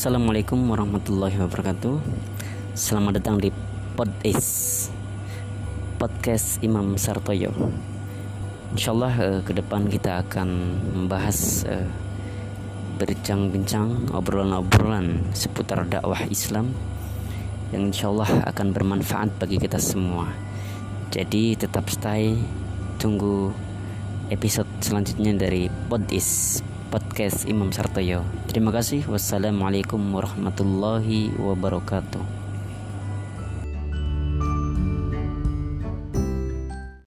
Assalamualaikum warahmatullahi wabarakatuh. Selamat datang di Podis Podcast Imam Sartoyo. Insyaallah uh, ke depan kita akan membahas uh, Berbincang-bincang obrolan-obrolan seputar dakwah Islam Yang insyaallah akan bermanfaat bagi kita semua. Jadi tetap stay Tunggu episode selanjutnya dari Podis podcast Imam Sartoyo. Terima kasih. Wassalamualaikum warahmatullahi wabarakatuh.